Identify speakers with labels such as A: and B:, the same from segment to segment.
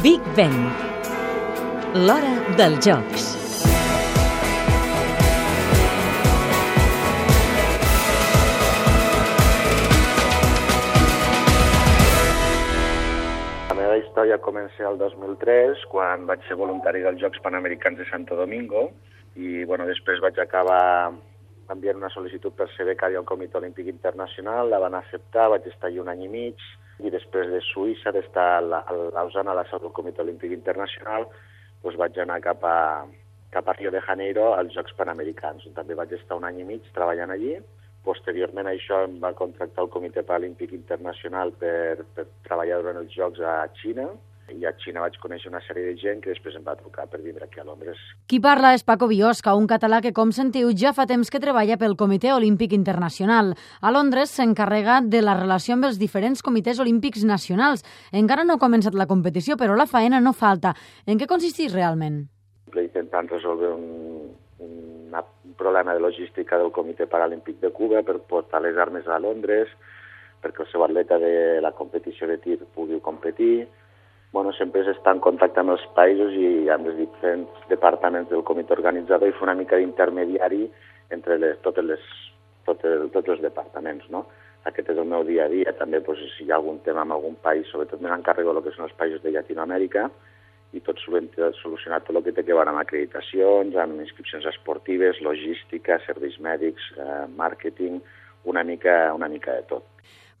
A: Big Ben. L'hora dels jocs.
B: La meva història comença el 2003, quan vaig ser voluntari dels Jocs Panamericans de Santo Domingo, i bueno, després vaig acabar enviant una sol·licitud per ser becari al Comitè Olímpic Internacional, la van acceptar, vaig estar allà un any i mig, i després de Suïssa, d'estar a la- a Lausana, a la seu del Comitè Olímpic Internacional, doncs vaig anar cap a, cap a Rio de Janeiro als Jocs Panamericans, on també vaig estar un any i mig treballant allí. Posteriorment a això em va contractar el Comitè Paralímpic Internacional per, per treballar durant els Jocs a Xina, i a Xina vaig conèixer una sèrie de gent que després em va trucar per vindre aquí a Londres.
C: Qui parla és Paco Biosca, un català que, com sentiu, ja fa temps que treballa pel Comitè Olímpic Internacional. A Londres s'encarrega de la relació amb els diferents comitès olímpics nacionals. Encara no ha començat la competició, però la faena no falta. En què consisteix realment?
B: Intentant resoldre un, un problema de logística del Comitè Paralímpic de Cuba per portar les armes a Londres, perquè el seu atleta de la competició de tir pugui competir. Bueno, sempre és estar en contacte amb els països i amb els diferents departaments del comitè organitzador i fer una mica d'intermediari entre les, totes les, tot el, tots els departaments, no? Aquest és el meu dia a dia. També, doncs, si hi ha algun tema amb algun país, sobretot me n'encarrego del que són els països de Llatinoamèrica, i tot sovint solucionat tot el que té que veure amb acreditacions, amb inscripcions esportives, logística, serveis mèdics, eh, màrqueting, una mica, una mica de tot.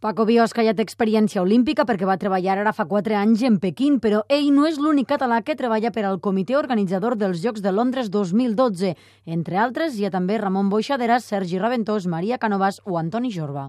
C: Paco Biosca ja té experiència olímpica perquè va treballar ara fa 4 anys en Pequín, però ell no és l'únic català que treballa per al comitè organitzador dels Jocs de Londres 2012. Entre altres, hi ha també Ramon Boixaderas, Sergi Raventós, Maria Canovas o Antoni Jorba.